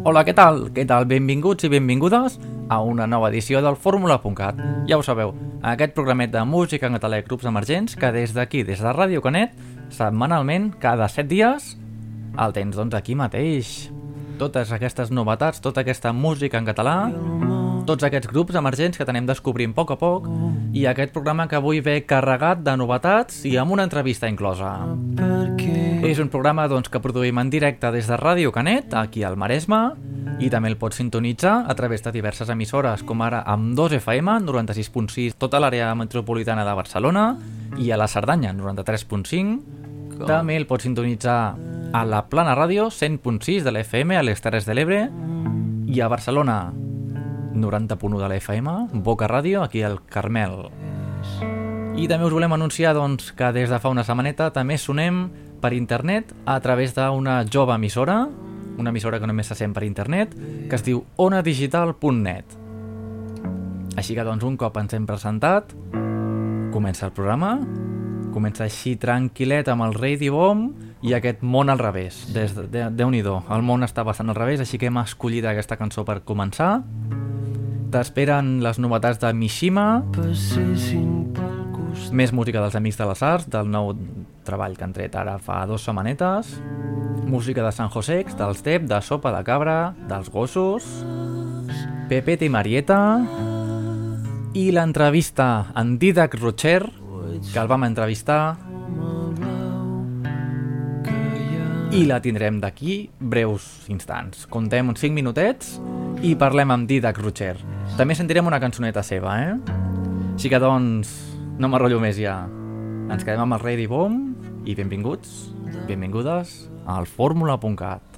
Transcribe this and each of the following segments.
Hola, què tal? Què tal? Benvinguts i benvingudes a una nova edició del Fórmula.cat. Ja ho sabeu, aquest programet de música en català i grups emergents que des d'aquí, des de Ràdio Canet, setmanalment, cada 7 dies, el tens doncs aquí mateix. Totes aquestes novetats, tota aquesta música en català, tots aquests grups emergents que tenem descobrint a poc a poc i aquest programa que avui ve carregat de novetats i amb una entrevista inclosa. És un programa doncs, que produïm en directe des de Ràdio Canet, aquí al Maresme, i també el pots sintonitzar a través de diverses emissores, com ara amb 2 FM, 96.6, tota l'àrea metropolitana de Barcelona, i a la Cerdanya, 93.5. També el pots sintonitzar a la Plana Ràdio, 100.6 de l'FM, a les Terres de l'Ebre, i a Barcelona, 90.1 de l'FM, Boca Ràdio, aquí al Carmel. I també us volem anunciar doncs, que des de fa una setmaneta també sonem per internet a través d'una jove emissora, una emissora que només se sent per internet, que es diu onadigital.net. Així que doncs un cop ens hem presentat, comença el programa, comença així tranquil·let amb el Radio Bomb i aquest món al revés. Des de, de, Déu-n'hi-do, el món està bastant al revés, així que hem escollit aquesta cançó per començar. T'esperen les novetats de Mishima, més música dels Amics de les Arts, del nou treball que han tret ara fa dues setmanetes, música de San Josex, del Step, de Sopa de Cabra, dels Gossos, Pepete i Marieta, i l'entrevista en Didac Rocher, que el vam entrevistar, i la tindrem d'aquí breus instants. Contem uns 5 minutets i parlem amb Didac Rocher. També sentirem una cançoneta seva, eh? Així que doncs, no m'arrotllo més ja. Ens quedem amb el Ready Bomb i benvinguts, benvingudes al fórmula.cat.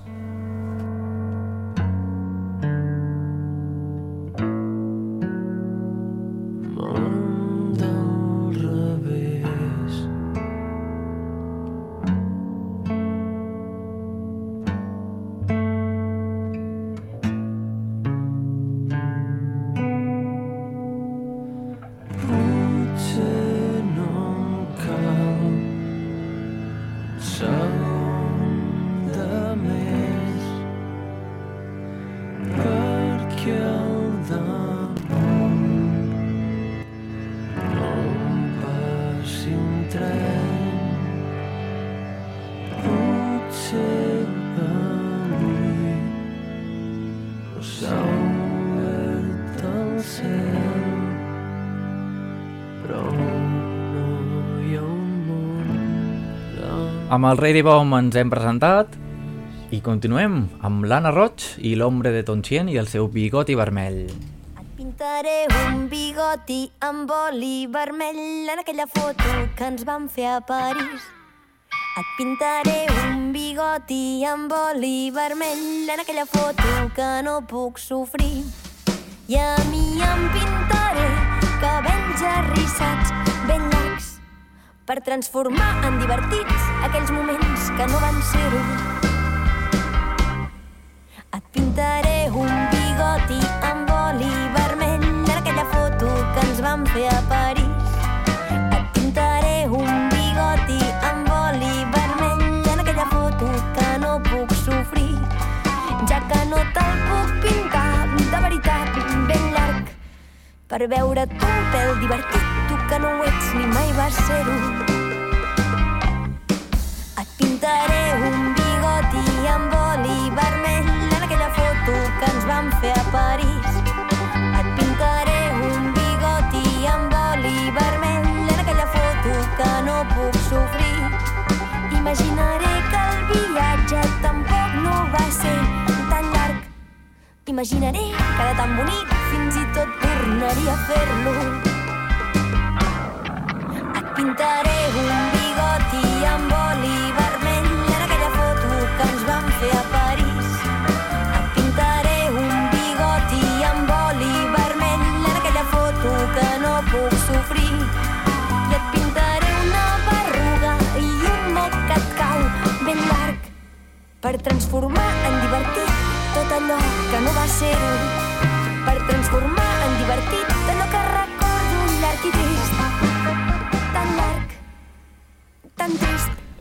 Amb el Rei de Bom ens hem presentat i continuem amb l'Anna Roig i l'Hombre de Tonchien i el seu bigoti vermell. Et pintaré un bigoti amb oli vermell en aquella foto que ens vam fer a París. Et pintaré un bigoti amb oli vermell en aquella foto que no puc sofrir. I a mi em pintaré cabells arrissats ben llargs per transformar en divertits aquells moments que no van ser-ho. Et pintaré un bigoti amb oli vermell en aquella foto que ens vam fer a París. Un bigoti amb vermell en aquella foto que no puc ja veritat ben per veure tu un pèl divertit, tu que no ho ets ni mai vas ser-ho. Et pintaré un bigoti amb oli vermell en aquella foto que ens vam fer a París. Et pintaré un bigoti amb oli vermell en aquella foto que no puc sofrir. Imaginaré que el viatge tampoc no va ser tan llarg. Imaginaré que era tan bonic fins i tot tornaria a fer-lo. Et pintaré un bigoti amb oli vermell ens vam fer a París. Et pintaré un bigoti amb oli vermell en aquella foto que no puc sofrir. I et pintaré una berruga i un moc que et cau ben llarg per transformar en divertit tot allò que no va ser per transformar en divertit allò que recordo llarg i trist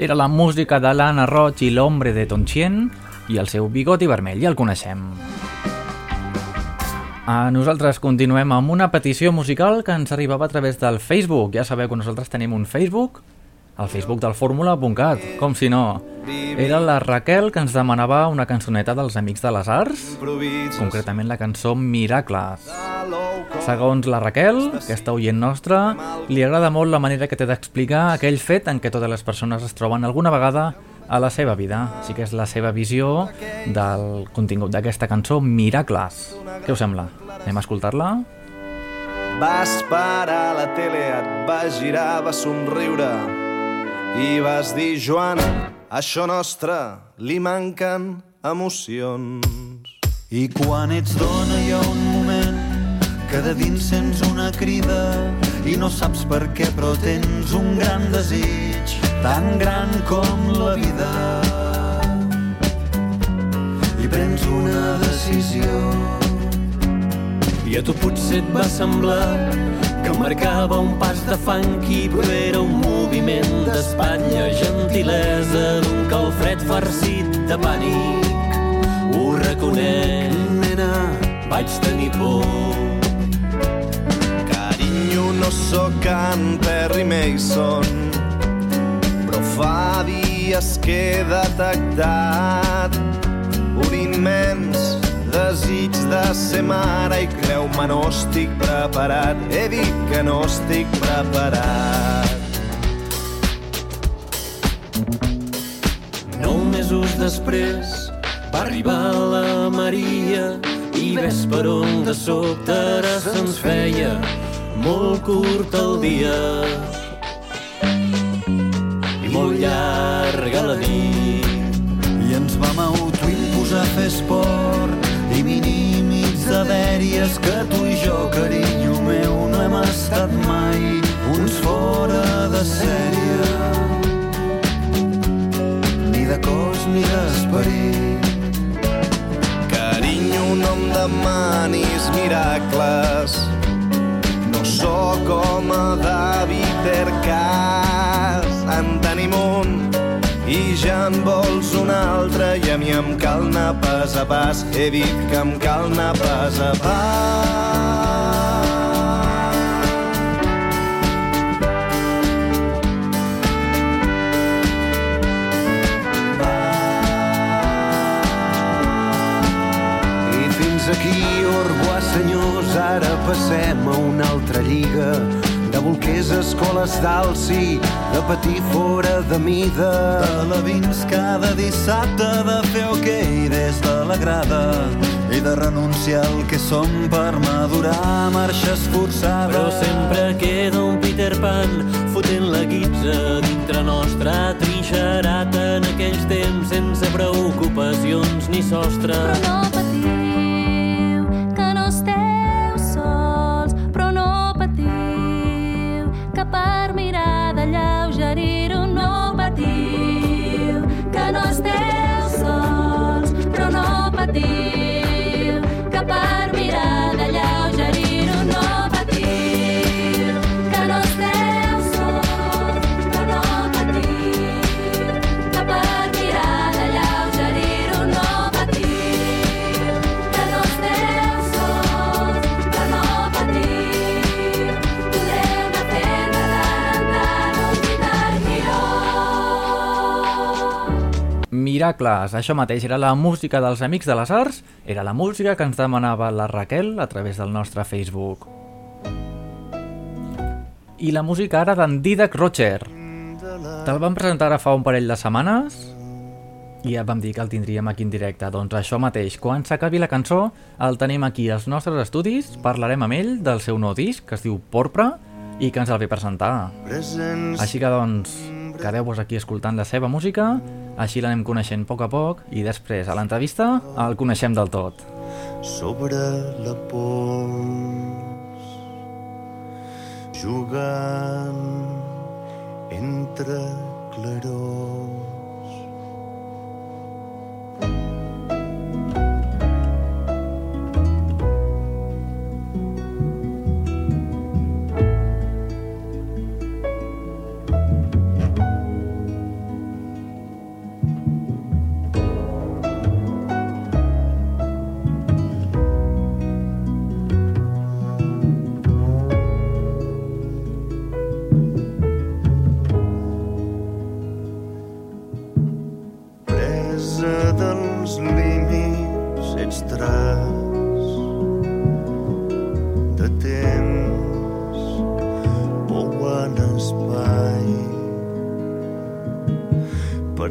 Era la música de l'Anna Roig i l'Hombre de Tonchien i el seu bigoti vermell, ja el coneixem. A nosaltres continuem amb una petició musical que ens arribava a través del Facebook. Ja sabeu que nosaltres tenim un Facebook, el Facebook del fórmula.cat, com si no. Era la Raquel que ens demanava una cançoneta dels Amics de les Arts, concretament la cançó Miracles. Segons la Raquel, aquesta oient nostra, li agrada molt la manera que té d'explicar aquell fet en què totes les persones es troben alguna vegada a la seva vida. Així que és la seva visió del contingut d'aquesta cançó Miracles. Què us sembla? Anem a escoltar-la? Vas parar la tele, et vas girar, vas somriure i vas dir, Joan, això nostre li manquen emocions. I quan ets dona hi ha un moment que de dins sents una crida i no saps per què però tens un gran desig tan gran com la vida i prens una decisió i a tu potser et va semblar que marcava un pas de funky però era un moviment d'espatlla gentilesa d'un calfred farcit de pànic. Ho reconec. Nena vaig tenir por. Carinyo, no sóc en Perry Mason, però fa dies que he detectat un immens desig de ser mare i creu-me no estic preparat. He dit que no estic preparat. Nou mesos després va arribar la Maria i ves per on de sobte ara se'ns feia molt curt el dia i molt llarga la nit. i ens vam autoimposar fer esport dèries que tu i jo, carinyo meu, no hem estat mai uns fora de sèrie ni de cos ni d'esperit Carinyo, no em demanis miracles. No sóc home de Vitercas. En tenim un i ja en vols un altre i a mi em cal anar pas a pas. He dit que em cal anar pas a pas. I fins aquí, Orguà, senyors, ara passem a una altra lliga de bolquers, escoles d'alci, de patir fora de mida. De la vins cada dissabte, de fer ok des de la grada i de renunciar al que som per madurar marxes forçades. Però sempre queda un Peter Pan fotent la guitza dintre nostra trinxerat en aquells temps sense preocupacions ni sostre. Però no Miracles, això mateix, era la música dels Amics de les Arts, era la música que ens demanava la Raquel a través del nostre Facebook. I la música ara d'en Didac Rocher. Te'l vam presentar ara fa un parell de setmanes i ja vam dir que el tindríem aquí en directe. Doncs això mateix, quan s'acabi la cançó, el tenim aquí als nostres estudis, parlarem amb ell del seu nou disc, que es diu Porpra, i que ens el ve presentar. Així que doncs, quedeu-vos aquí escoltant la seva música, així l'anem coneixent a poc a poc i després a l'entrevista el coneixem del tot. sobre la pols jugant entre clarors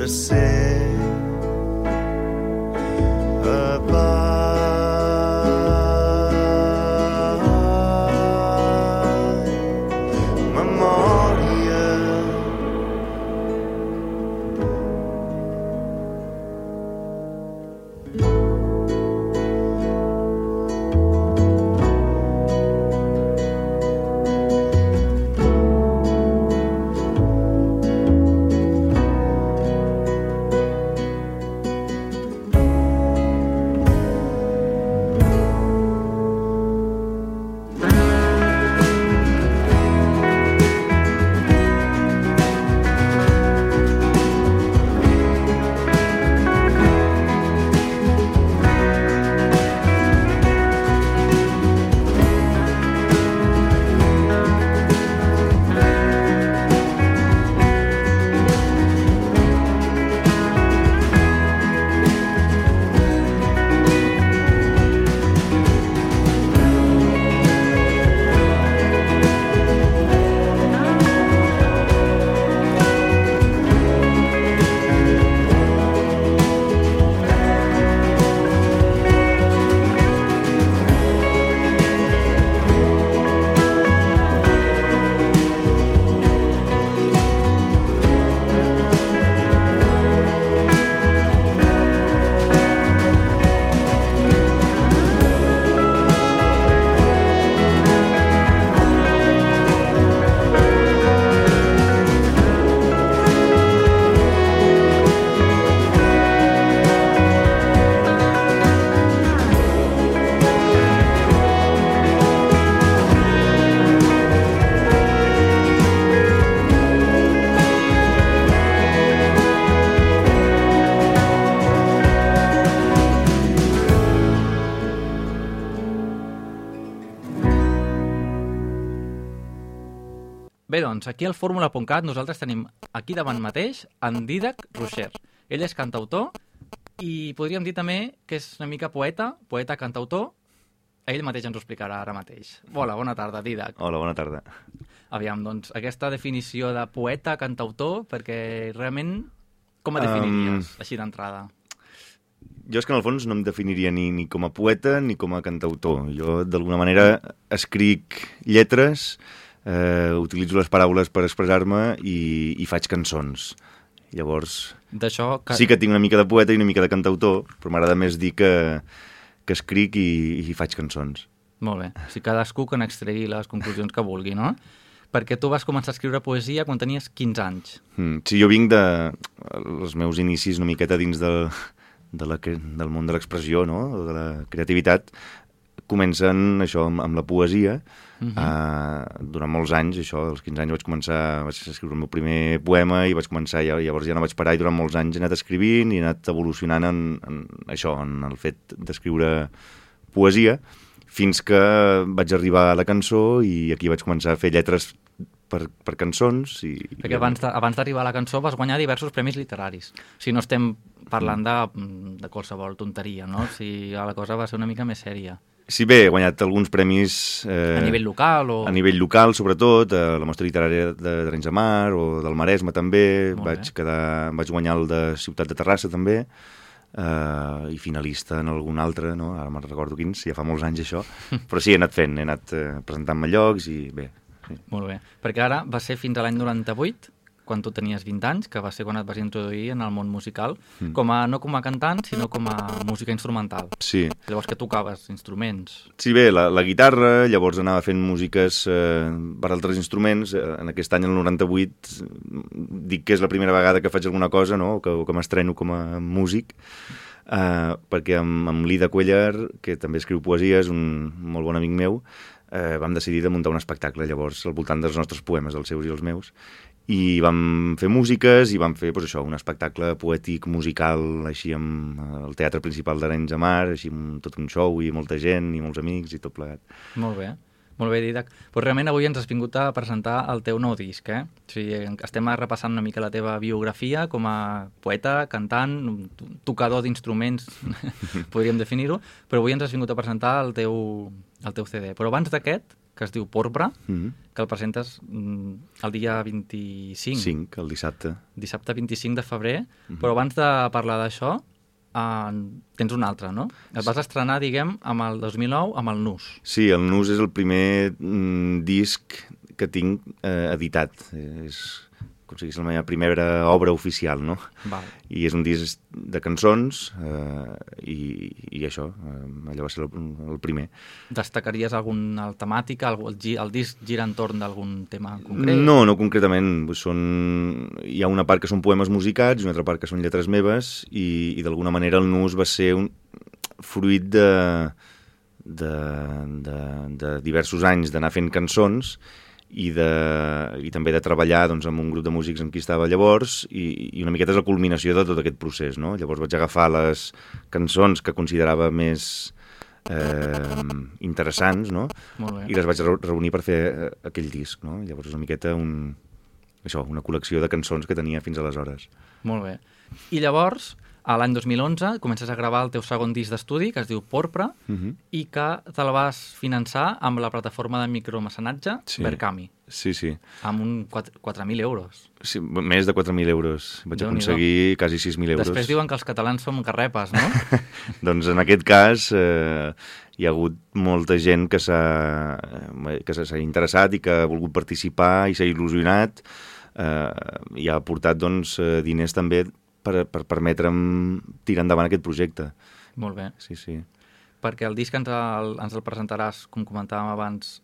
per ser doncs, aquí al fórmula.cat nosaltres tenim aquí davant mateix en Didac Rocher. Ell és cantautor i podríem dir també que és una mica poeta, poeta cantautor. Ell mateix ens ho explicarà ara mateix. Hola, bona tarda, Didac. Hola, bona tarda. Aviam, doncs, aquesta definició de poeta, cantautor, perquè realment com a definiries, així d'entrada? Jo és que en el fons no em definiria ni, ni com a poeta ni com a cantautor. Jo, d'alguna manera, escric lletres, eh, utilitzo les paraules per expressar-me i, i faig cançons. Llavors. Que... sí que tinc una mica de poeta i una mica de cantautor, però m'agrada més dir que, que escric i, i faig cançons. Molt bé. O sigui, cadascú que n'extregui les conclusions que vulgui, no? Perquè tu vas començar a escriure poesia quan tenies 15 anys. Mm, sí, jo vinc de... els meus inicis una miqueta dins del, de la, del món de l'expressió, no? de la creativitat, comencen això amb, amb la poesia. Uh -huh. uh, durant molts anys, això, als 15 anys vaig començar, vaig escriure el meu primer poema i vaig començar, ja, llavors ja no vaig parar i durant molts anys he anat escrivint i he anat evolucionant en, en això, en el fet d'escriure poesia, fins que vaig arribar a la cançó i aquí vaig començar a fer lletres per, per cançons. I, Perquè abans d'arribar a la cançó vas guanyar diversos premis literaris. Sigui, no estem parlant de, de qualsevol tonteria, no? Sigui, la cosa va ser una mica més sèria. Sí, bé, he guanyat alguns premis... Eh, A nivell local o... A nivell local, sobretot, a la mostra literària de d'Arenys de Mar o del Maresme també. Molt Vaig, bé. quedar, vaig guanyar el de Ciutat de Terrassa també eh, i finalista en algun altre, no? ara me'n recordo quins, ja fa molts anys això, però sí, he anat fent, he anat eh, presentant-me llocs i bé, sí. Molt bé. Perquè ara va ser fins a l'any 98, quan tu tenies 20 anys, que va ser quan et vas introduir en el món musical, Mm. com a, no com a cantant, sinó com a música instrumental. Sí, Llavors que tocaves instruments. Sí, bé, la, la guitarra, llavors anava fent músiques eh, per altres instruments. Eh, En aquest any, el 98, dic que és la primera vegada que faig alguna cosa, no?, o que, o que m'estreno com a músic, eh, perquè amb, amb l'Ida Cuellar, que també escriu poesia, és un molt bon amic meu, eh, vam decidir de muntar un espectacle, llavors, al voltant dels nostres poemes, els seus i els meus, i vam fer músiques i vam fer doncs, això, un espectacle poètic, musical, així amb eh, el teatre principal d'Arenys de Mar, així amb tot un show i molta gent i molts amics i tot plegat. Molt bé. Molt bé, Didac. Pues realment avui ens has vingut a presentar el teu nou disc, eh? O sigui, estem repassant una mica la teva biografia com a poeta, cantant, tocador d'instruments, podríem definir-ho, però avui ens has vingut a presentar el teu, el teu CD. Però abans d'aquest, que es diu Porpra, Mhm. que el presentes mm, el dia 25, 5, el dissabte. dissabte 25 de febrer, Mhm. però abans de parlar d'això, eh, tens un altre, no? Et vas estrenar, diguem, amb el 2009, amb el Nus. Sí, el Nus és el primer mm, disc que tinc eh, editat. És digués la meva primera obra oficial, no? Val. I és un disc de cançons eh, i, i això, eh, allò va ser el, el primer. Destacaries alguna temàtica, el, el, el disc gira entorn d'algun tema concret? No, no concretament. Són... Hi ha una part que són poemes musicats i una altra part que són lletres meves i, i d'alguna manera el Nus va ser un fruit de, de, de, de diversos anys d'anar fent cançons i, de, i també de treballar doncs, amb un grup de músics amb qui estava llavors i, i una miqueta és la culminació de tot aquest procés. No? Llavors vaig agafar les cançons que considerava més eh, interessants no? I les vaig reu- reunir per fer eh, aquell disc. No? Llavors és una miqueta un, això, una col·lecció de cançons que tenia fins aleshores. Molt bé. I llavors, a l'any 2011, comences a gravar el teu segon disc d'estudi, que es diu Porpra, Uh -huh. i que te la vas finançar amb la plataforma de micromecenatge Sí. Berkami, Sí, sí. amb un 4 4.000 euros. sí més de 4.000 euros. Vaig Déu-n'hi-do. aconseguir quasi 6.000 euros. Després diuen que els catalans som carrepes, no? doncs en aquest cas eh, hi ha hagut molta gent que s'ha interessat i que ha volgut participar i s'ha il·lusionat eh, i ha aportat doncs, eh, diners també per, per permetre'm tirar endavant aquest projecte. Molt bé. Sí, sí. Perquè el disc ens el, ens el presentaràs, com comentàvem abans,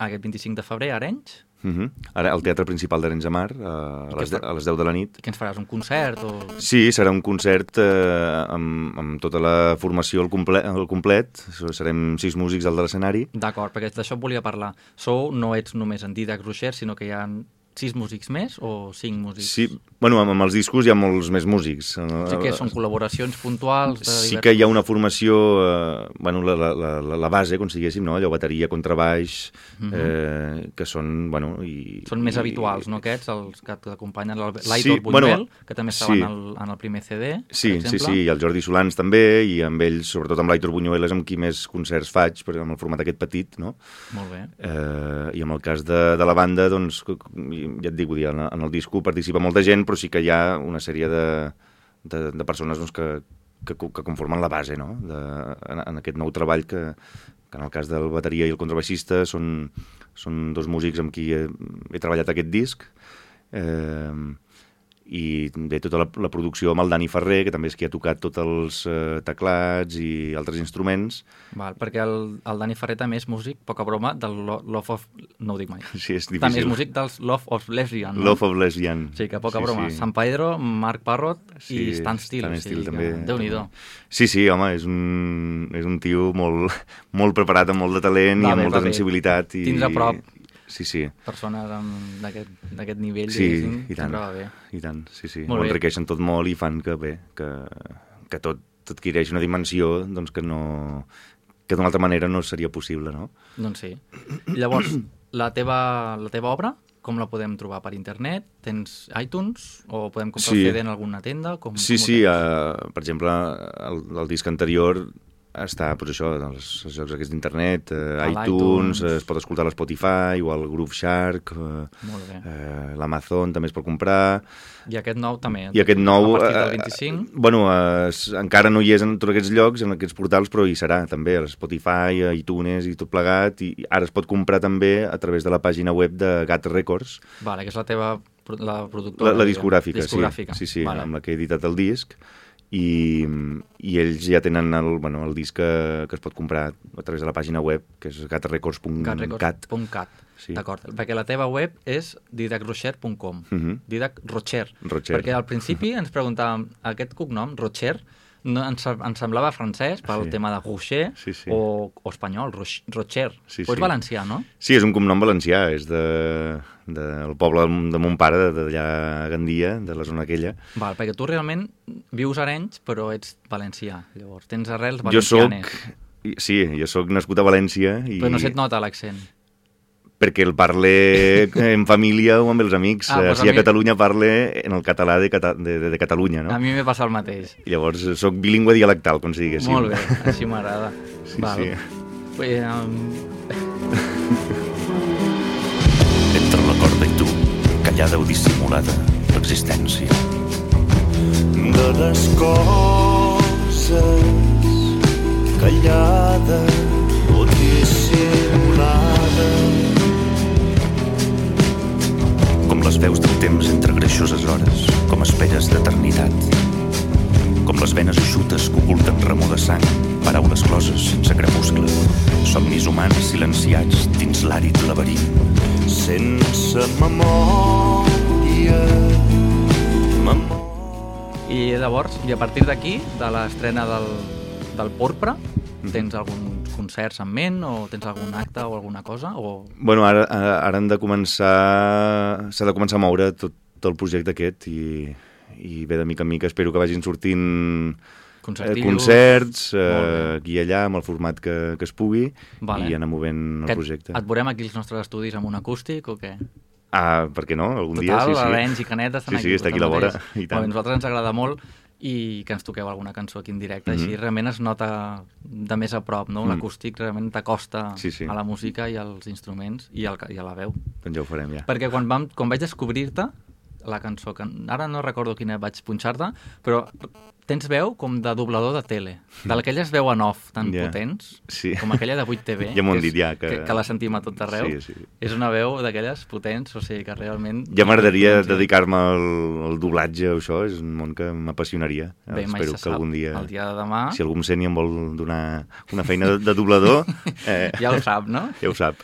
aquest 25 de febrer a Arenys. Uh -huh. Ara al Teatre Principal d'Arenys de Mar, a, I les, de, a les 10 de la nit. Què ens faràs, un concert? O... Sí, serà un concert eh, amb, amb tota la formació al, comple al complet. Serem sis músics al de l'escenari. D'acord, perquè d'això volia parlar. Sou, no ets només en Didac Rocher, sinó que hi ha sis músics més o cinc músics? Sí, bueno, amb, amb els discos hi ha molts més músics. O sigui que són col·laboracions puntuals? De Sí que hi ha una formació, eh, bueno, la, la, la, la base, com si diguéssim, no? allò, bateria, contrabaix, eh, que són, bueno... I, Mhm. Són més i- habituals, no, aquests, els que t'acompanyen, l'Aitor Sí, Buñuel, bueno, que també estava sí. en, el, en el primer CD, Sí, per sí, exemple. sí, i el Jordi Solans també, i amb ells, sobretot amb l'Aitor Buñuel, és amb qui més concerts faig, perquè amb el format aquest petit, no? Molt bé. Eh, I amb el cas de, de la banda, doncs, ja et dic, dir, en, en el disco participa molta gent, però sí que hi ha una sèrie de, de, de persones doncs, que, que, que conformen la base no? de, en, en aquest nou treball que, que en el cas del bateria i el contrabaixista són, són dos músics amb qui he, he treballat aquest disc eh, i bé, tota la, la producció amb el Dani Ferrer, que també és qui ha tocat tots els eh, teclats i altres instruments. Val, perquè el, el Dani Ferrer també és músic, poca broma, del Lo- Love of... no ho dic mai. Sí, és També és difícil. músic dels Love of Lesbian, no? Love of Lesbian. Sí, que poca broma. San Pedro, Marc Parrot i Stan Steele. Stan Steele que també. Déu-n'hi-do. Sí, sí, home, és un, és un tio molt, molt preparat, amb molt de talent Va i amb bé, molta sensibilitat. I... Tindre a prop. Sí, sí. Persones d'aquest nivell, Sí, diguéssim, i tant, bé. i tant, sí, sí. Molt Ho bé. enriqueixen tot molt i fan que, bé, que, que tot, adquireix una dimensió doncs, que no que d'una altra manera no seria possible, no? Doncs sí. Llavors, la teva, la teva obra, com la podem trobar per internet? Tens iTunes o podem comprar Sí. el CD en alguna tenda? Com, Sí, com sí, uh, per exemple, el, el disc anterior està, doncs això, als, als jocs aquests d'internet, uh, A iTunes, l'iTunes. eh, es pot escoltar a l'Spotify o al Groove Shark, bé. uh, l'Amazon també es pot comprar, I aquest nou també. i aquest nou... A partir del eh, 25. bueno, uh, encara no hi és en tots aquests llocs, en aquests portals, però hi serà també, a Spotify, a iTunes i tot plegat, i ara es pot comprar també a través de la pàgina web de Gat Records, Vale, que és la teva la productora. la, la discogràfica, discogràfica. sí, sí, sí vale. amb la que he editat el disc i, i ells ja tenen el, bueno, el disc que, que es pot comprar a través de la pàgina web que és gatrecords.cat Gatrecords.cat. Sí. D'acord, perquè la teva web és didacrocher.com. Mhm. Didac Rocher. Rocher. Perquè al principi ens preguntàvem, aquest cognom, Rocher, no, ens, ens semblava francès pel Sí. tema de Rocher Sí, sí. O, o espanyol, Roch- Rocher. Sí, o és sí. valencià, no? Sí, és un cognom valencià, és de, del poble de mon pare, de- d'allà a Gandia, de la zona aquella. Val, perquè tu realment vius a Arenys, però ets valencià. Llavors, tens arrels Jo sóc... valencianes. Sí, jo sóc nascut a València i... Però no se't nota l'accent. Perquè el parle en família o amb els amics. Ah, Ah, doncs si a a mi- Catalunya parle en el català de, Cata de, de, de Catalunya, no? A mi me passa el mateix. I llavors sóc bilingüe dialectal, com si diguéssim. Molt bé, així m'agrada. Sí, Val. sí. Bé, um, Entre la corda i tu, callada o dissimulada, l'existència. de les coses callada veus del temps entre greixoses hores, com esperes d'eternitat. Com les venes eixutes que oculten remor de sang, paraules closes sense crepuscle, somnis humans silenciats dins l'àrid laberint. sense memòria. Memòria. I llavors, i a partir d'aquí, de l'estrena del, del Porpra, tens alguns concerts en ment o tens algun acte o alguna cosa? O... Bueno, ara, ara han de començar... S'ha de començar a moure tot, tot el projecte aquest i, i bé, de mica en mica espero que vagin sortint eh, concerts eh, aquí i allà amb el format que, que es pugui Vale. i anar movent el Que projecte. Et veurem aquí als nostres estudis amb un acústic o què? Ah, per què no? Algun dia, Total, sí, sí. l'Arenys i Canet estan Sí, aquí. sí, està aquí a la vora, i tant. Bé, nosaltres ens agrada molt i que ens toqueu alguna cançó aquí en directe, així Mhm. realment es nota de més a prop, no? Mm. L'acústic realment t'acosta Sí, sí. a la música i als instruments i, al, i a la veu. Doncs ja ho farem, ja. Perquè quan, vam, quan vaig descobrir-te, la cançó, que ara no recordo quina vaig punxar-te, però tens veu com de doblador de tele, d'aquelles veu en off tan Ja. potents, Sí. com aquella de 8TV, Ja que és- dit, ja, que- que, que la sentim a tot arreu. Sí, sí. És una veu d'aquelles potents, o sigui que realment... Ja m'agradaria dedicar-me al, al doblatge o això, és un món que m'apassionaria. Bé, mai Espero se que sap. algun dia, El dia de demà si algú em sent i em vol donar una feina de, de doblador, eh, ja ho sap, no? ja ho sap.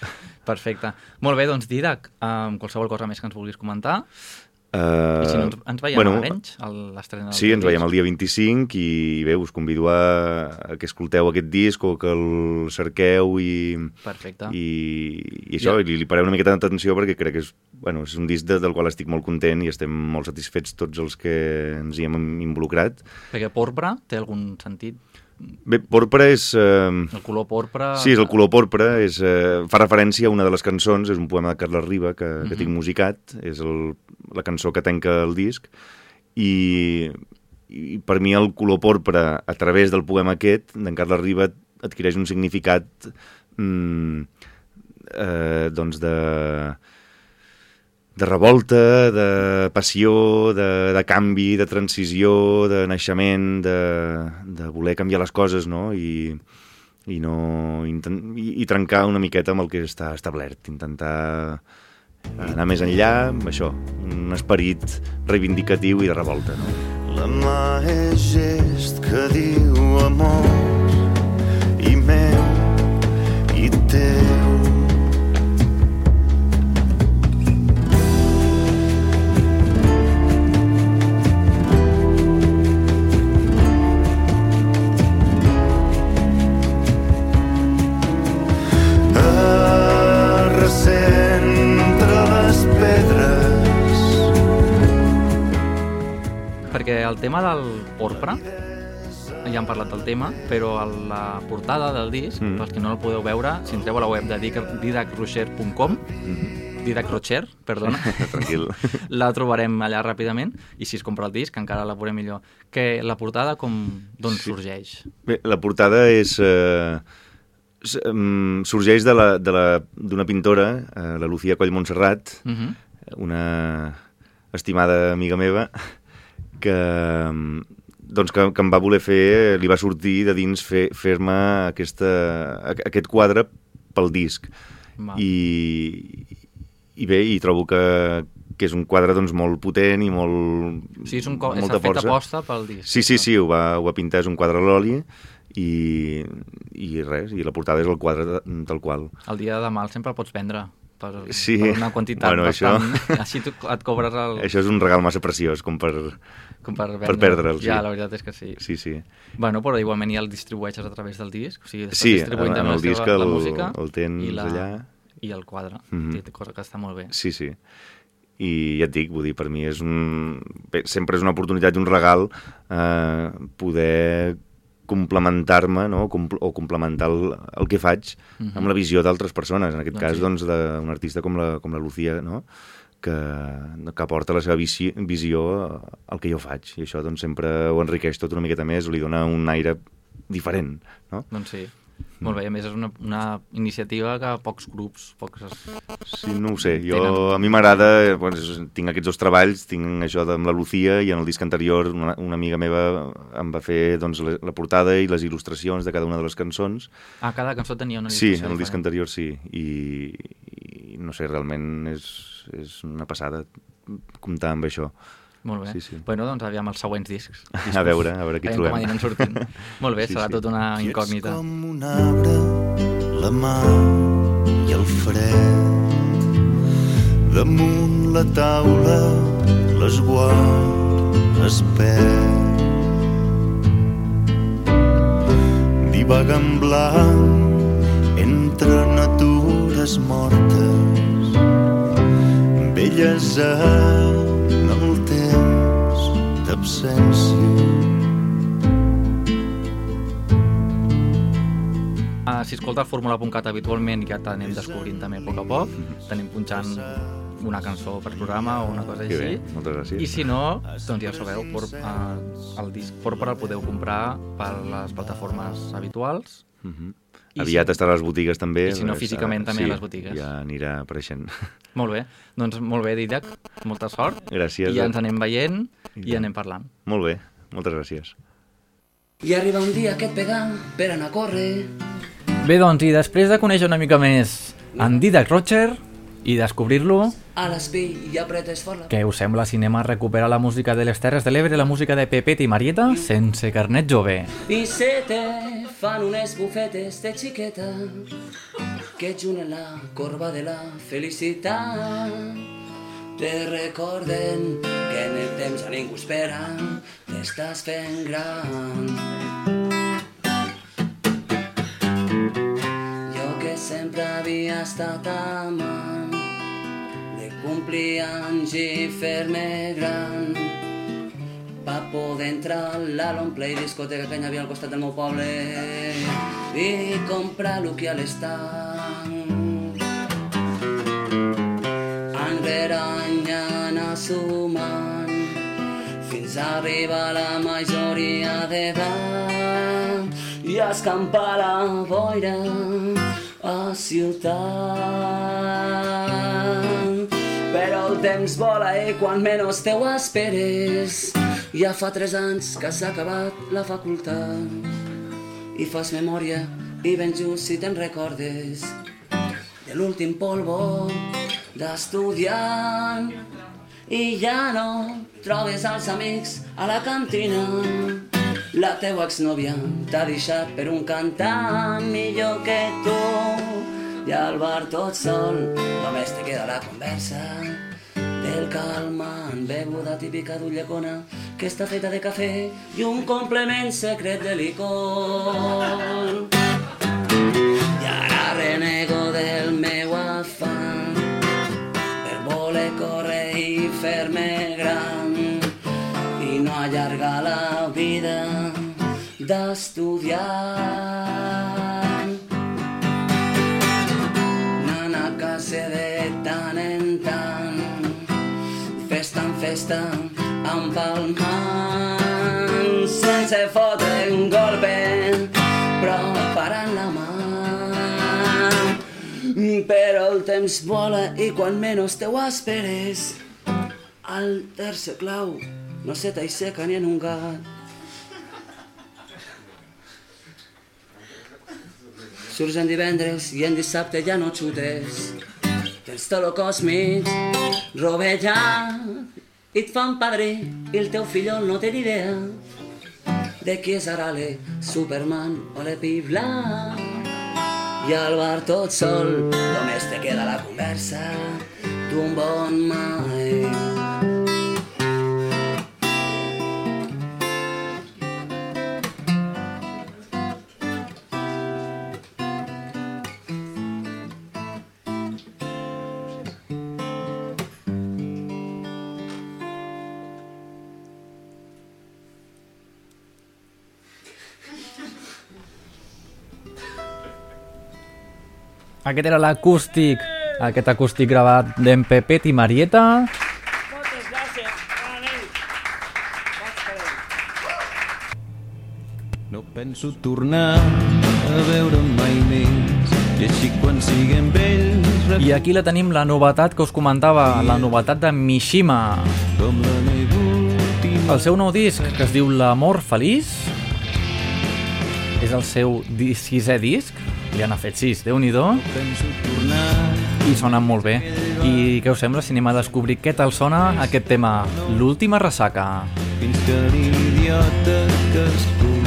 Perfecte. Molt bé, doncs Didac, um, qualsevol cosa més que ens vulguis comentar. Uh, I si no, ens, veiem bueno, a l'estrena Sí, ens veiem el dia 25 i bé, us convido a, que escolteu aquest disc o que el cerqueu i, Perfecte. i, i això, Ja. i li, li pareu una miqueta d'atenció perquè crec que és, bueno, és un disc de, del qual estic molt content i estem molt satisfets tots els que ens hi hem involucrat. Perquè porpra té algun sentit? Bé, Porpra és... Eh, El color porpra... Sí, és el color porpra, és, eh, fa referència a una de les cançons, és un poema de Carles Riba que, que Mhm. tinc musicat, és el, la cançó que tanca el disc, i, i per mi el color porpra, a través del poema aquest, d'en Carles Riba, adquireix un significat mm, eh, doncs de de revolta, de passió, de, de canvi, de transició, de naixement, de, de voler canviar les coses, no? I, i, no, i, i trencar una miqueta amb el que està establert, intentar anar més enllà, amb això, un esperit reivindicatiu i de revolta, no? La mà és gest que diu amor i meu i teu. Tema del porpra, ja hem parlat del tema, però a la portada del disc, Mm. pels que no el podeu veure, si entreu a la web de didac- didacrocher.com, didacrocher, perdona, Tranquil. la trobarem allà ràpidament, i si es compra el disc encara la veurem millor. Que la portada com d'on Sí. sorgeix? Bé, la portada és... Eh, em, sorgeix de la- de la- d'una pintora, eh, la Lucía Coll Montserrat, Uh -huh. una estimada amiga meva, que, em, doncs que, que em va voler fer, li va sortir de dins fer- fer-me aquesta, a- aquest quadre pel disc. I, I bé, i trobo que, que és un quadre doncs, molt potent i molt, O sigui, és un co- molta s'ha fet força. aposta pel disc. Sí, sí, sí, ho va, ho va pintar, és un quadre a l'oli i, i res, i la portada és el quadre de, tal qual. El dia de mal sempre el pots vendre per, Sí. per una quantitat Bueno, això- bastant... Així tu et cobres el... Això és un regal massa preciós com per... com per, per perdre'l, sí. Ja, la veritat és que sí. Sí, sí. Bueno, però igualment ja el distribueixes a través del disc, o sigui, Sí, distribuint en també el disc la el- música el tens i la, allà. i el quadre, mm cosa que està molt bé. Sí, sí. I ja et dic, vull dir, per mi és un... Bé, sempre és una oportunitat i un regal eh, poder complementar-me no? o complementar el, el que faig amb la visió d'altres persones. En aquest Mhm. Doncs cas, sí. doncs, d'un artista com la, com la Lucía, no? que, que aporta la seva visió, visió al que jo faig. I això doncs, sempre ho enriqueix tot una miqueta més, li dona un aire diferent. No? Doncs sí. Molt bé, a més és una, una iniciativa que pocs grups, pocs... Sí, no ho sé, jo, Tenen. a mi m'agrada, doncs, tinc aquests dos treballs, tinc això amb la Lucía i en el disc anterior una, una amiga meva em va fer doncs, la, la portada i les il·lustracions de cada una de les cançons. Ah, cada cançó tenia una Sí, il·lustració en el disc anterior sí, i, i no sé, realment és, és una passada comptar amb això. Molt bé. Sí, sí. Bueno, doncs aviam els següents discs. A veure, a veure què Aviam trobem. com sortint. Molt bé, Sí, serà sí. tot una I ets incògnita. com un arbre, la mà i el fred. Damunt la taula, l'esguard es perd. Divagant blanc entre natures mortes, belles en el temps d'absència. Ah, si escolta el Fórmula.cat habitualment ja t'anem descobrint també a poc a poc, t'anem punxant una cançó per programa o una cosa Que bé, així. moltes gràcies. I si no, doncs ja sabeu, por, eh, el disc Porpora el podeu comprar per les plataformes habituals. Mhm. I Aviat si- estarà a les botigues també. i si no, perquè físicament també a sí, les botigues. Ja anirà apareixent. Molt bé, doncs molt bé, Didac, molta sort. Gràcies. I ja ens anem veient i I anem parlant. Molt bé, moltes gràcies. I arriba un dia que et pega per anar a córrer. Bé, doncs, i després de conèixer una mica més en Didac Roger i descobrir-lo, A l'espill i apretes fort la... què us sembla Cinema recupera la música de les Terres de l'Ebre, la música de Pepet i Marieta, sense carnet jove? I se te fan unes bufetes de xiqueta que junen la corba de la felicitat. Te recorden que en el temps a ningú espera, t'estàs fent gran. Jo que sempre havia estat amant de complir anys i fer-me gran va poder entrar a la long play discoteca que hi havia al costat del meu poble i comprar lo que a l'estanc. Any rere any sumant fins a arribar a la majoria d'edat. I escampar la boira a ciutat. Però el temps vola i quan menys te ho esperes ja fa tres anys que s'ha acabat la facultat. I fas memòria i ben just si te'n recordes de l'últim polvo d'estudiant i ja no trobes els amics a la cantina. La teua exnòvia t'ha deixat per un cantant millor que tu. I al bar tot sol només te queda la conversa del calmant beguda típica d'ullecona que està feta de cafè i un complement secret de licor. I ara renego del meu afany allargar la vida d'estudiant. Anant a casa de tant en tant, festa en festa, empalmant, sense fotre un golpe, però parant la mà. Però el temps vola i quan menys te ho esperes, al tercer clau no se t'aixeca ni en un gat. Surts en divendres i en dissabte ja no xutes. Tens tot lo còsmic rovellat i et fan padrí i el teu fill no té idea de qui és ara le Superman o le Pibla. I al bar tot sol només te queda la conversa d'un bon mai. Aquest era l'acústic, aquest acústic gravat d'en Pepet i Marieta. Moltes gràcies. No penso tornar a veure mai més i així quan siguem vells I aquí la tenim, la novetat que us comentava, la novetat de Mishima. com la meva El seu nou disc, que es diu L'amor feliç, és el seu sisè disc, li han fet sis, déu nhi i sonen molt bé. I què us sembla si anem a descobrir què tal sona aquest tema, l'última ressaca? fins que l'idiota que escolteu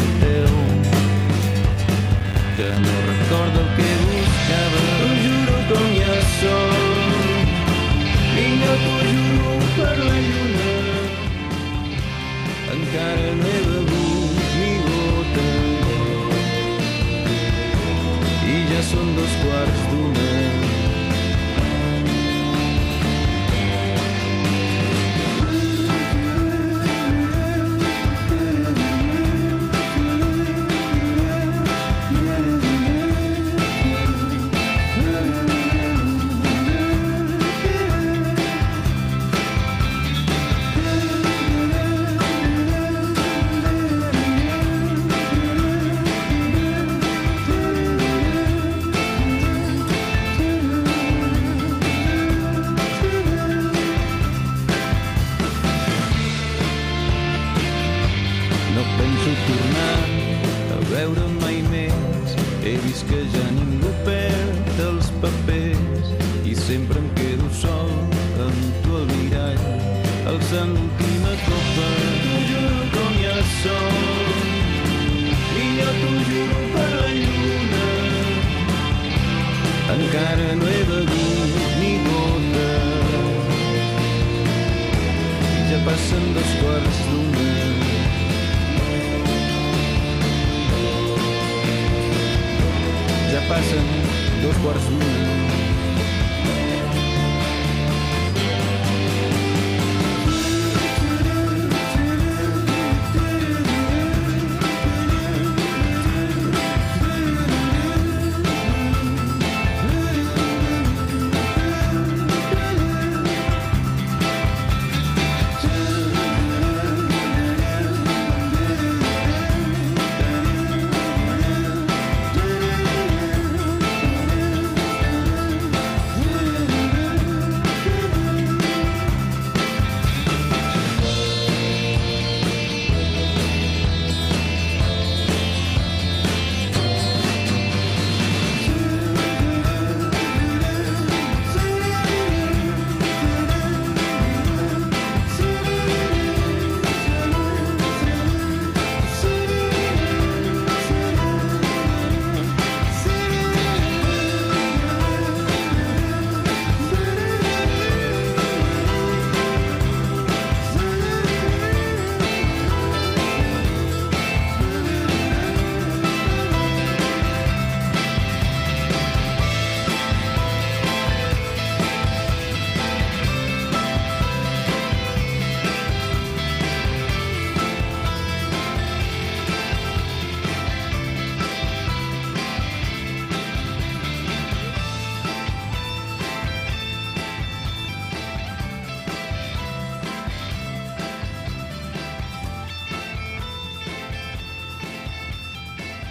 alçant l'última copa. T'ho juro com ja som. I jo t'ho juro per la lluna. Encara no he begut ni gota. I ja passen dos quarts d'una. Ja passen dos quarts d'una.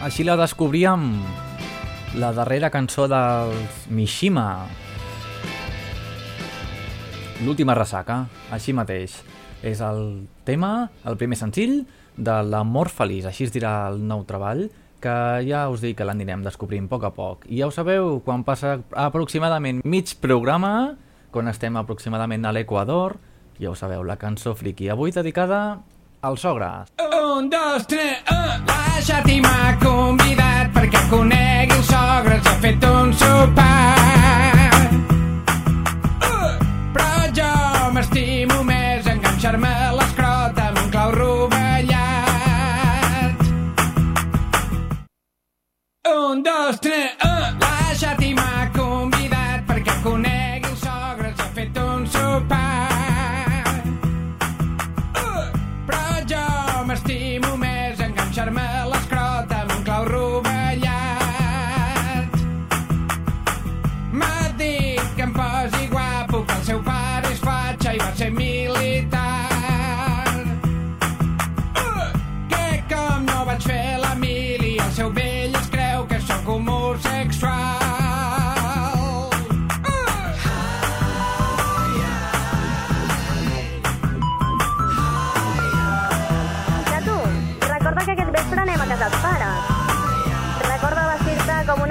Així la descobríem la darrera cançó dels Mishima. L'última ressaca, així mateix. És el tema, el primer senzill, de l'amor feliç, així es dirà el nou treball, que ja us dic que l'anirem descobrint a poc a poc. I ja ho sabeu, quan passa aproximadament mig programa, quan estem aproximadament a l'Equador, ja ho sabeu, la cançó friki, avui dedicada als sogres. Un, dos, tres, un. La Xati m'ha convidat perquè conegui els sogres. Ha fet un sopar. Uh, però jo m'estimo més enganxar-me a l'escrot amb un clau rovellat. Un, dos, tres, un.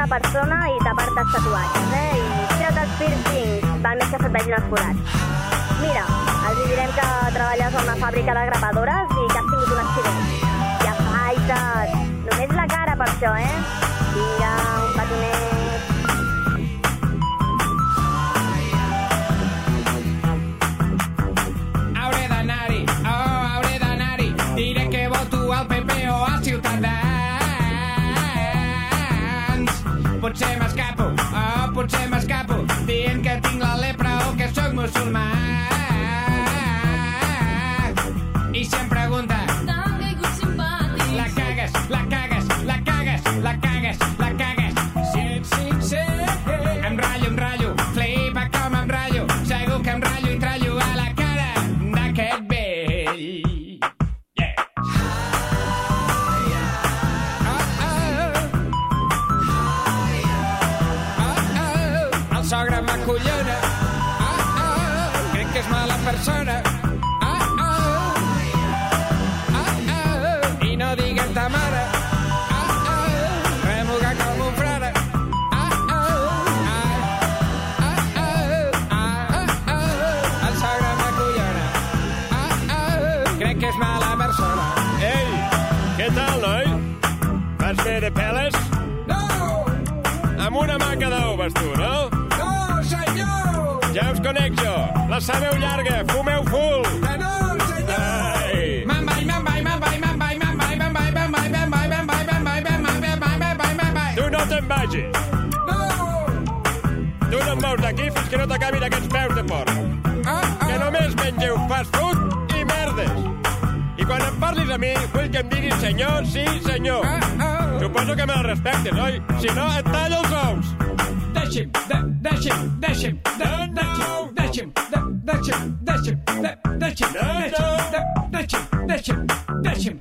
Persona i tapar-te els tatuatges, eh? I tira't els piercings, van més que se't vegin els forats. Mira, els direm que treballes a una fàbrica de grapadores i que has tingut un accident. I afaita't! Només la cara per això, eh? Vinga, un petonet. Potser m'escapo, oh, potser m'escapo, dient que tinc la lepra o que sóc musulmà. Conec jo. La sabeu llarga, fumeu full. Que no, senyor! Tu no et mous d'aquí fins que no t'acabin aquests peus de porc. Ah, Que només mengeu fast food i merdes. I quan em parlis a mi, vull que em diguis senyor, sí, senyor. ah, ah. Suposo que me la respectes, oi? Si no, et tallo els ous. dash him, that dash him, dash him, that dash him, dash him, dash him, dash him, that dash him, dash him, dash him, dash him, dash him,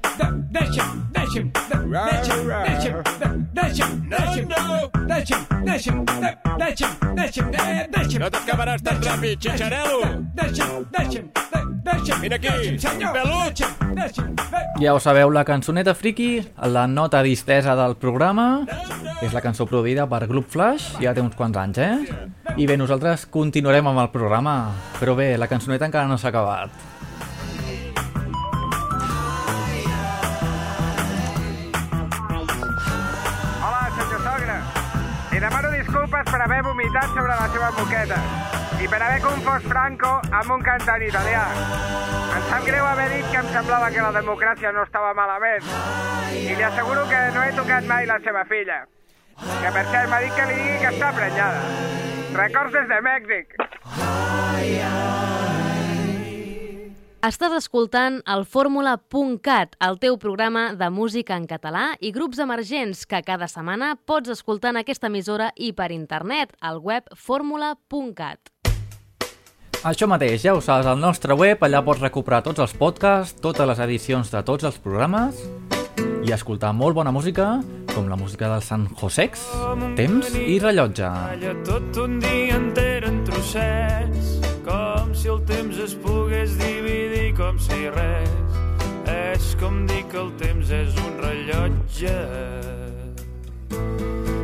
dash him, dash him, dash him, dash him, dash him, dash him, dash him, dash him, dash him, dash him, dash him, deixi'm, de- deixi'm, No t'acabaràs tan ràpid, xitxarel·lo. deixi'm, deixi'm, de- deixi'm, Vine aquí, senyor, pelut. de- Ja ho sabeu, la cançoneta friki, la nota distesa del programa, és la cançó produïda per Club Flash, ja té uns quants anys, eh? I bé, nosaltres continuarem amb el programa, però bé, la cançoneta encara no s'ha acabat. Vomitat sobre la seva moqueta i per haver confós Franco amb un cantant italià. Em sap greu haver dit que em semblava que la democràcia no estava malament. I li asseguro que no he tocat mai la seva filla. Que per cert m'ha dit que li digui que està prenyada. Records des de Mèxic. Estàs escoltant el Fórmula.cat, el teu programa de música en català i grups emergents que cada setmana pots escoltar en aquesta emissora i per internet, al web fórmula.cat. Això mateix, ja ho saps, al nostre web, allà pots recuperar tots els podcasts, totes les edicions de tots els programes i escoltar molt bona música, com la música del San Josex, Temps i Rellotge. Tot un dia enter en trossets, com si el temps es pogués dividir com si res. És com dir que el temps és un rellotge.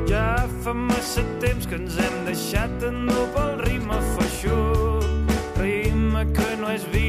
Ja fa massa temps que ens hem deixat endur pel ritme feixut, ritme que no és vida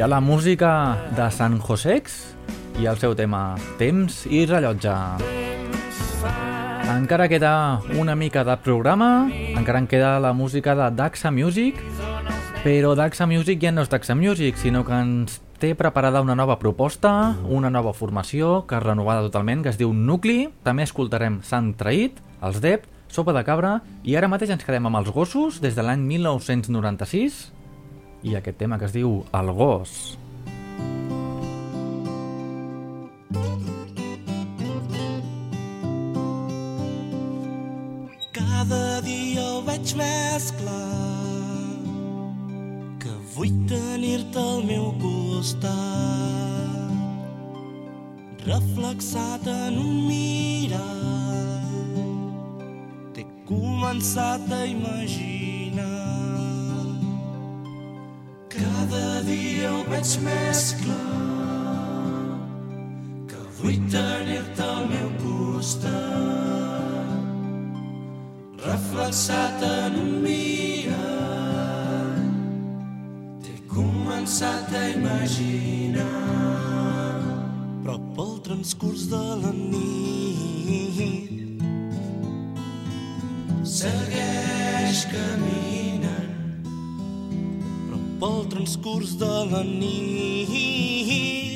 Era la música de San Josex i el seu tema Temps i rellotge. Encara queda una mica de programa, encara en queda la música de Daxa Music, però Daxa Music ja no és Daxa Music, sinó que ens té preparada una nova proposta, una nova formació, que és renovada totalment, que es diu Nucli. També escoltarem Sant Traït, Els Dep, Sopa de Cabra, i ara mateix ens quedem amb els gossos des de l'any 1996 i aquest tema que es diu El gos. Cada dia ho veig més clar que vull tenir-te al meu costat reflexat en un mirall t'he començat a imaginar cada dia ho veig més clar que vull tenir-te al meu costat reflexat en un mirall. T'he començat a imaginar però pel transcurs de la nit segueix però pel transcurs de la nit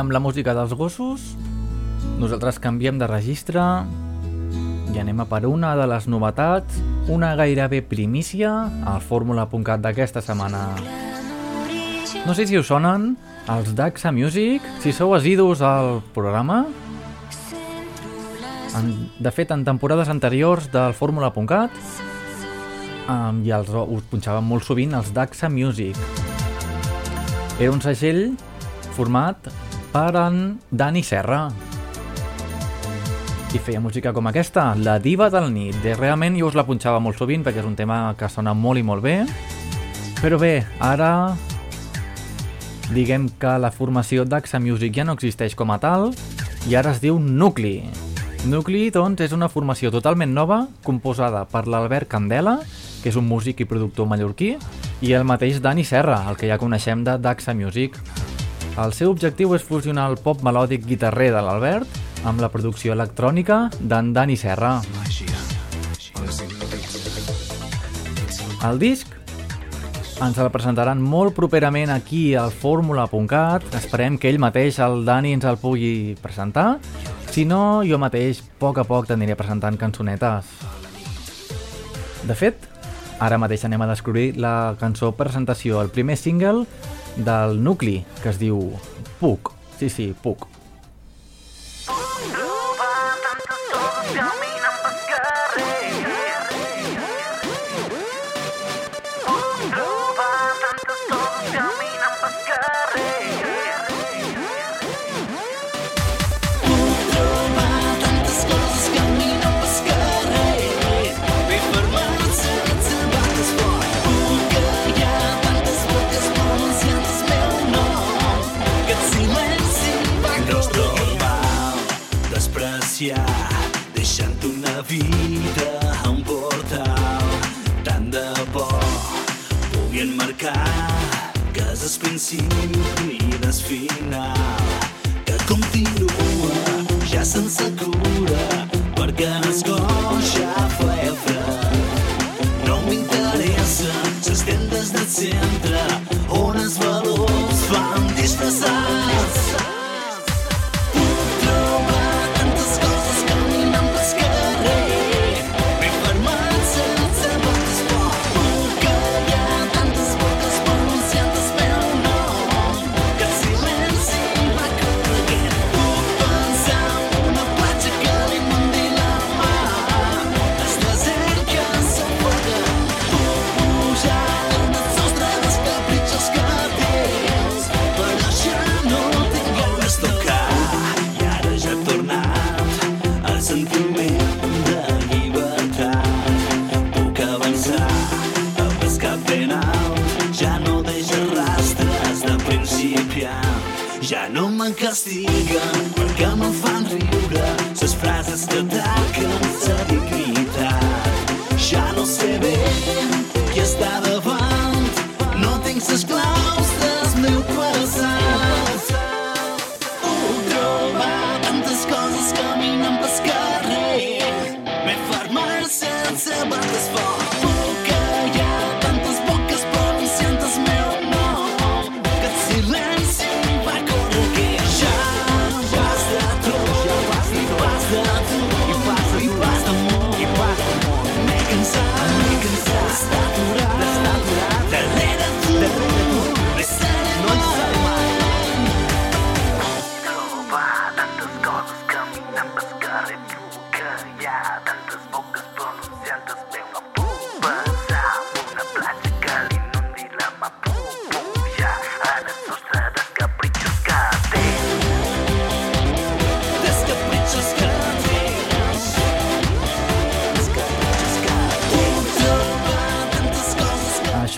amb la música dels gossos, nosaltres canviem de registre i anem a per una de les novetats, una gairebé primícia al fórmula.cat d'aquesta setmana. No sé si us sonen els Daxa Music, si sou assidus al programa. En, de fet, en temporades anteriors del fórmula.cat um, i els, us punxaven molt sovint els Daxa Music. Era un segell format per en Dani Serra i feia música com aquesta, La diva del nit. De, realment jo us la punxava molt sovint perquè és un tema que sona molt i molt bé. Però bé, ara diguem que la formació d'Axa Music ja no existeix com a tal i ara es diu Nucli. Nucli, doncs, és una formació totalment nova, composada per l'Albert Candela, que és un músic i productor mallorquí, i el mateix Dani Serra, el que ja coneixem de Daxa Music. El seu objectiu és fusionar el pop melòdic guitarrer de l'Albert amb la producció electrònica d'en Dani Serra. El disc ens el presentaran molt properament aquí al fórmula.cat. Esperem que ell mateix, el Dani, ens el pugui presentar. Si no, jo mateix, a poc a poc, t'aniré presentant cançonetes. De fet, ara mateix anem a descobrir la cançó presentació, el primer single del Nucli, que es diu Puc. Sí, sí, Puc. Marcar que és el principi del final que continua ja sense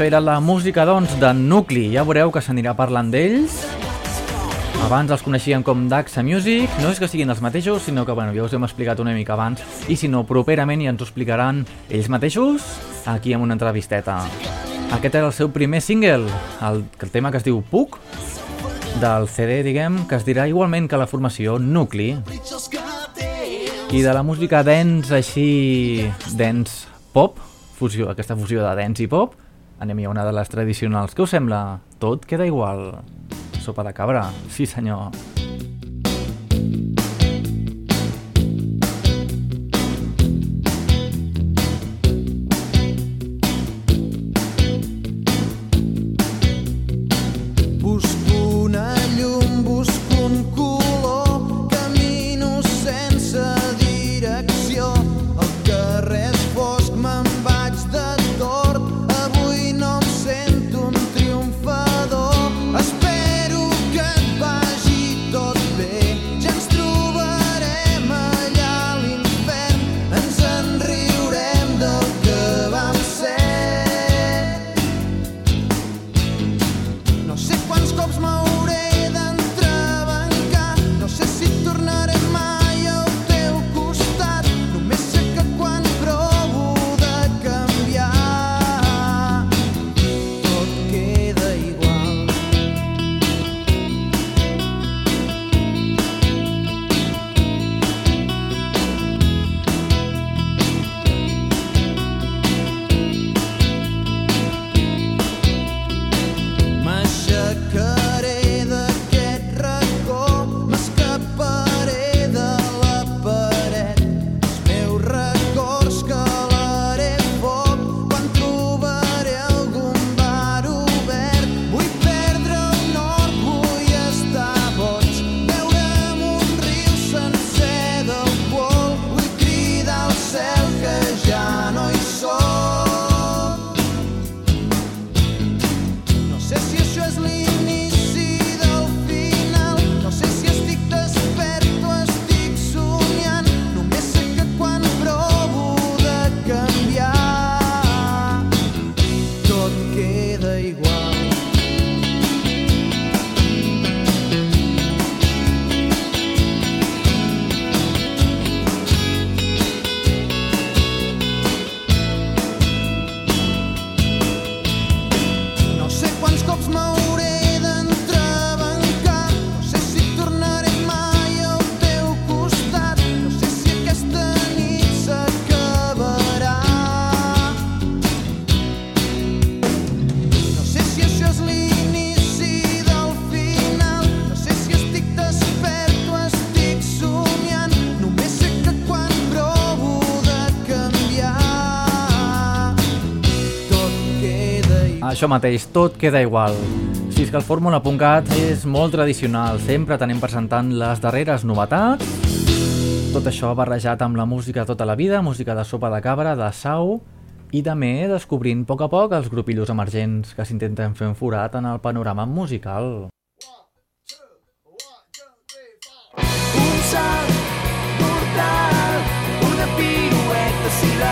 Això era la música, doncs, de Nucli. Ja veureu que s'anirà parlant d'ells. Abans els coneixíem com Daxa Music. No és que siguin els mateixos, sinó que, bueno, ja us hem explicat una mica abans. I si no, properament ja ens ho explicaran ells mateixos aquí en una entrevisteta. Aquest era el seu primer single, el, el tema que es diu Puc, del CD, diguem, que es dirà igualment que la formació Nucli. I de la música dance així... dance pop, fusió, aquesta fusió de dance i pop, anem a una de les tradicionals. Què us sembla? Tot queda igual. Sopa de cabra? Sí, senyor. Això mateix, tot queda igual. Si és que el Fórmula.cat és molt tradicional, sempre tenim presentant les darreres novetats, tot això barrejat amb la música tota la vida, música de sopa de cabra, de sau, i també descobrint a poc a poc els grupillos emergents que s'intenten fer un forat en el panorama musical. Un salt mortal, una pirueta sideral. Els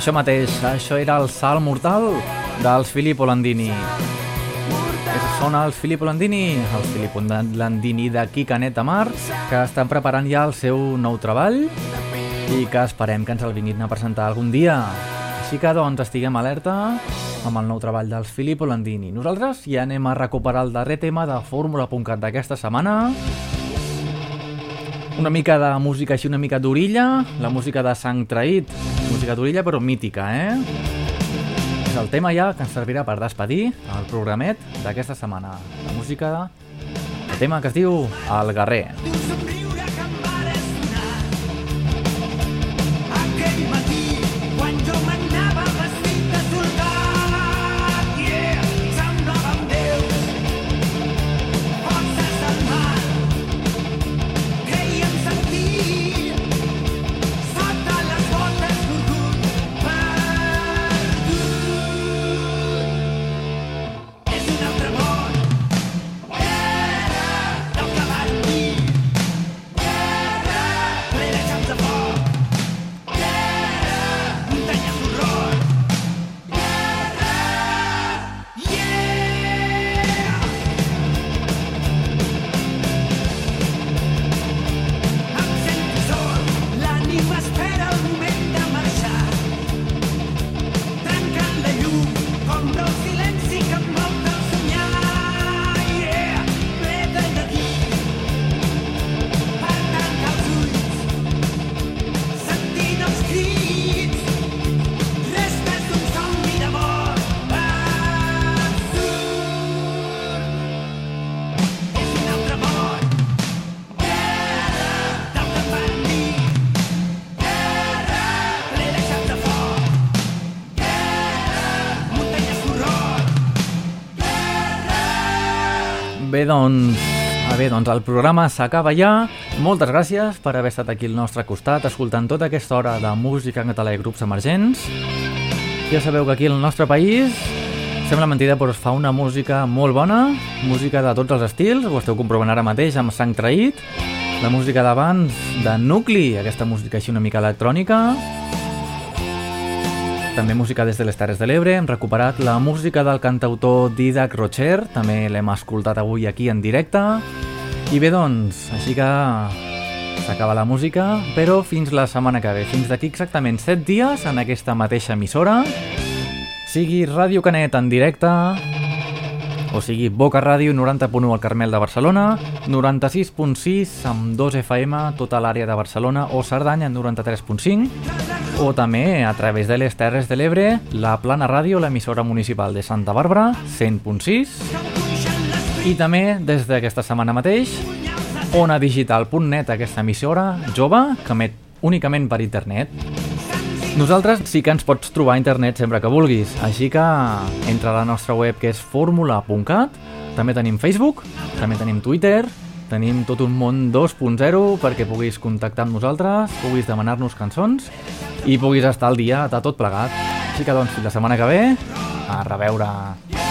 Això mateix, això era el salt mortal dels Filippo Landini. Són els Filippo Landini, els Filippo Landini de Mar, que estan preparant ja el seu nou treball i que esperem que ens el vinguin a presentar algun dia. Així que, doncs, estiguem alerta amb el nou treball dels Filippo Landini. Nosaltres ja anem a recuperar el darrer tema de Fórmula.cat d'aquesta setmana. Una mica de música així, una mica d'orilla, la música de sang traït, música d'orilla però mítica, eh? És el tema ja que ens servirà per despedir el programet d'aquesta setmana. La música, el tema que es diu El Guerrer. Bé, doncs, a bé, doncs el programa s'acaba ja. Moltes gràcies per haver estat aquí al nostre costat, escoltant tota aquesta hora de música en català i grups emergents. Ja sabeu que aquí al nostre país, sembla mentida, però es fa una música molt bona, música de tots els estils, ho esteu comprovant ara mateix amb Sang Traït, la música d'abans de Nucli, aquesta música així una mica electrònica, també música des de les Terres de l'Ebre, hem recuperat la música del cantautor Didac Rocher, també l'hem escoltat avui aquí en directe. I bé, doncs, així que s'acaba la música, però fins la setmana que ve, fins d'aquí exactament 7 dies en aquesta mateixa emissora, sigui Ràdio Canet en directe, o sigui Boca Ràdio 90.1 al Carmel de Barcelona, 96.6 amb 2 FM tota l'àrea de Barcelona o Cerdanya 93.5 o també a través de les Terres de l'Ebre, la Plana Ràdio, l'emissora municipal de Santa Bàrbara, 100.6 i també des d'aquesta setmana mateix onadigital.net, aquesta emissora jove que emet únicament per internet. Nosaltres sí que ens pots trobar a internet sempre que vulguis, així que entra a la nostra web que és formula.cat, també tenim Facebook, també tenim Twitter, tenim tot un món 2.0 perquè puguis contactar amb nosaltres, puguis demanar-nos cançons i puguis estar al dia de tot plegat. Així que doncs, la setmana que ve, a reveure.